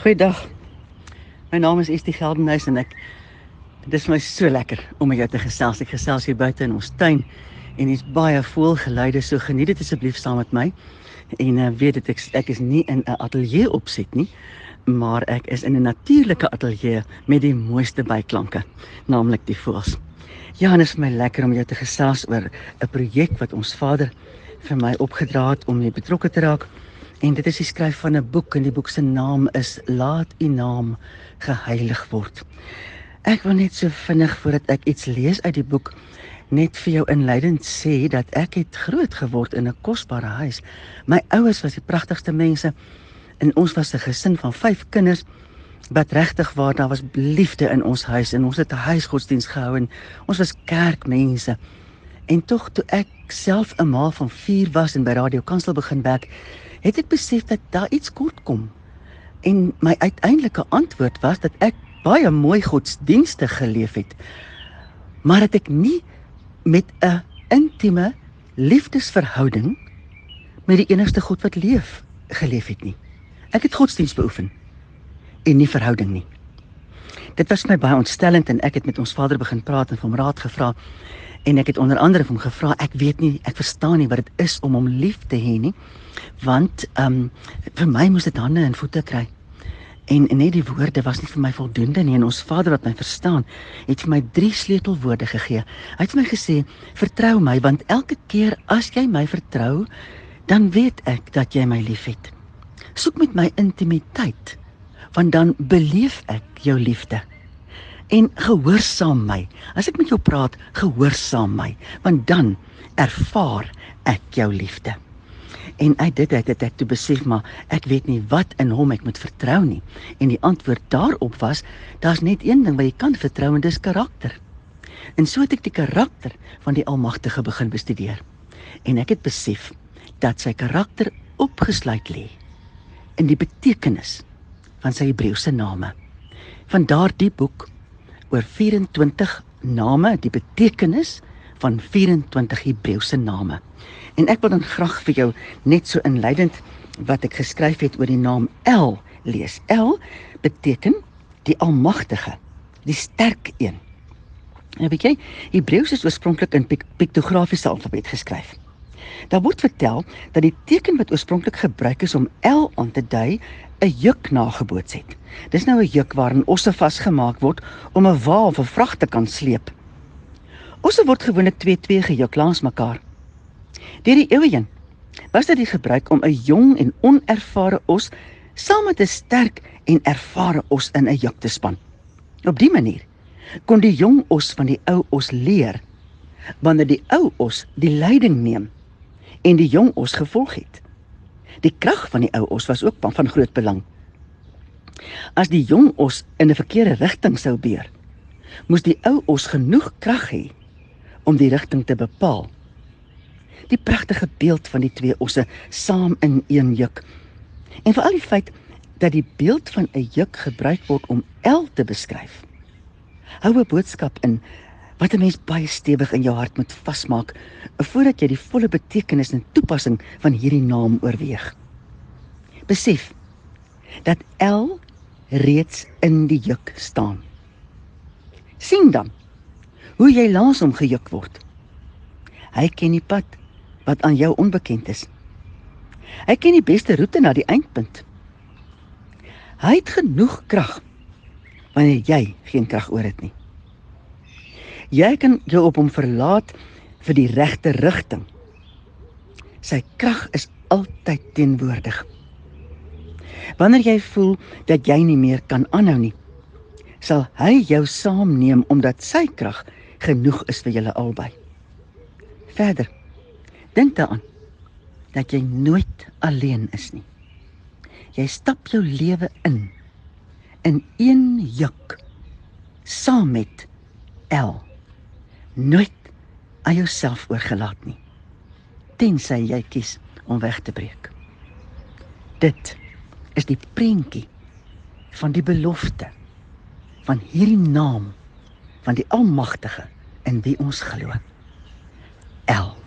Goeiedag. My naam is Estie Geldenhuys en ek dit is my so lekker om met jou te gesels. Ek gesels hier buite in ons tuin en hier's baie voelgeluide. So geniet dit asseblief saam met my. En uh, weet dit ek ek is nie in 'n ateljee opset nie, maar ek is in 'n natuurlike ateljee met die mooiste byklanke, naamlik die voëls. Ja, en dit is my lekker om jou te gesels oor 'n projek wat ons Vader vir my opgedra het om mee betrokke te raak. En dit is die skryf van 'n boek en die boek se naam is Laat U naam geheilig word. Ek wil net so vinnig voordat ek iets lees uit die boek net vir jou inleidend sê dat ek het groot geword in 'n kosbare huis. My ouers was die pragtigste mense en ons was 'n gesin van 5 kinders wat regtig waar daar was liefde in ons huis en ons het 'n huisgodsdiens gehou en ons was kerkmense. En tog toe ek self 'n ma van 4 was en by Radio Kansel begin werk, het ek besef dat daar iets kort kom. En my uiteindelike antwoord was dat ek baie mooi godsdienste geleef het, maar dat ek nie met 'n intieme liefdesverhouding met die enigste God wat leef geleef het nie. Ek het godsdienst beoefen en nie verhouding nie. Dit was my baie ontstellend en ek het met ons Vader begin praat en hom raad gevra en ek het onder andere van gevra ek weet nie ek verstaan nie wat dit is om hom lief te hê nie want ehm um, vir my moes dit hande en voete kry. En, en net die woorde was nie vir my voldoende nie en ons Vader wat my verstaan, het vir my drie sleutelwoorde gegee. Hy het vir my gesê: "Vertrou my want elke keer as jy my vertrou, dan weet ek dat jy my liefhet. Soek met my intimiteit, want dan beleef ek jou liefde." En gehoorsaam my. As ek met jou praat, gehoorsaam my, want dan ervaar ek jou liefde. En uit dit het, het ek toe besef maar ek weet nie wat in hom ek moet vertrou nie. En die antwoord daarop was daar's net een ding wat jy kan vertrou en dis karakter. En so het ek die karakter van die Almagtige begin bestudeer. En ek het besef dat sy karakter opgesluit lê in die betekenis van sy Hebreëse name. Van daardie boek oor 24 name, die betekenis van 24 Hebreëse name. En ek wil dan graag vir jou net so inleidend wat ek geskryf het oor die naam El lees. El beteken die almagtige, die sterk een. En weet jy, Hebreëus is oorspronklik in piktografiese alfabet geskryf. Daar word vertel dat die teken wat oorspronklik gebruik is om L aan te dui, 'n juk nageboots het. Dis nou 'n juk waarin osse vasgemaak word om 'n wa of 'n vrag te kan sleep. Osse word gewoonlik 2-2 gejuk langs mekaar. Deur die eeue heen was dit die gebruik om 'n jong en onervare os saam met 'n sterk en ervare os in 'n juk te span. Op dië manier kon die jong os van die ou os leer wanneer die ou os die leiding neem en die jong os gevolg het. Die krag van die ou os was ook van groot belang. As die jong os in 'n verkeerde rigting sou beer, moes die ou os genoeg krag hê om die rigting te bepaal die pragtige beeld van die twee osse saam in een juk. En veral die feit dat die beeld van 'n juk gebruik word om L te beskryf. Hou 'n boodskap in wat 'n mens baie stewig in jou hart moet vasmaak voordat jy die volle betekenis en toepassing van hierdie naam oorweeg. Besef dat L reeds in die juk staan. sien dan hoe jy langs hom gejuk word. Hy ken die pad wat aan jou onbekend is. Hy ken die beste roete na die eindpunt. Hy het genoeg krag wanneer jy geen krag oor het nie. Jy kan jou op hom verlaat vir die regte rigting. Sy krag is altyd teenwoordig. Wanneer jy voel dat jy nie meer kan aanhou nie, sal hy jou saamneem omdat sy krag genoeg is vir julle albei. Verder Dink daaraan dat jy nooit alleen is nie. Jy stap jou lewe in in een juk saam met L. Nooit aan jouself oorgelaat nie. Tensy jy kies om weg te breek. Dit is die prentjie van die belofte van hierdie naam van die Almagtige in wie ons glo. L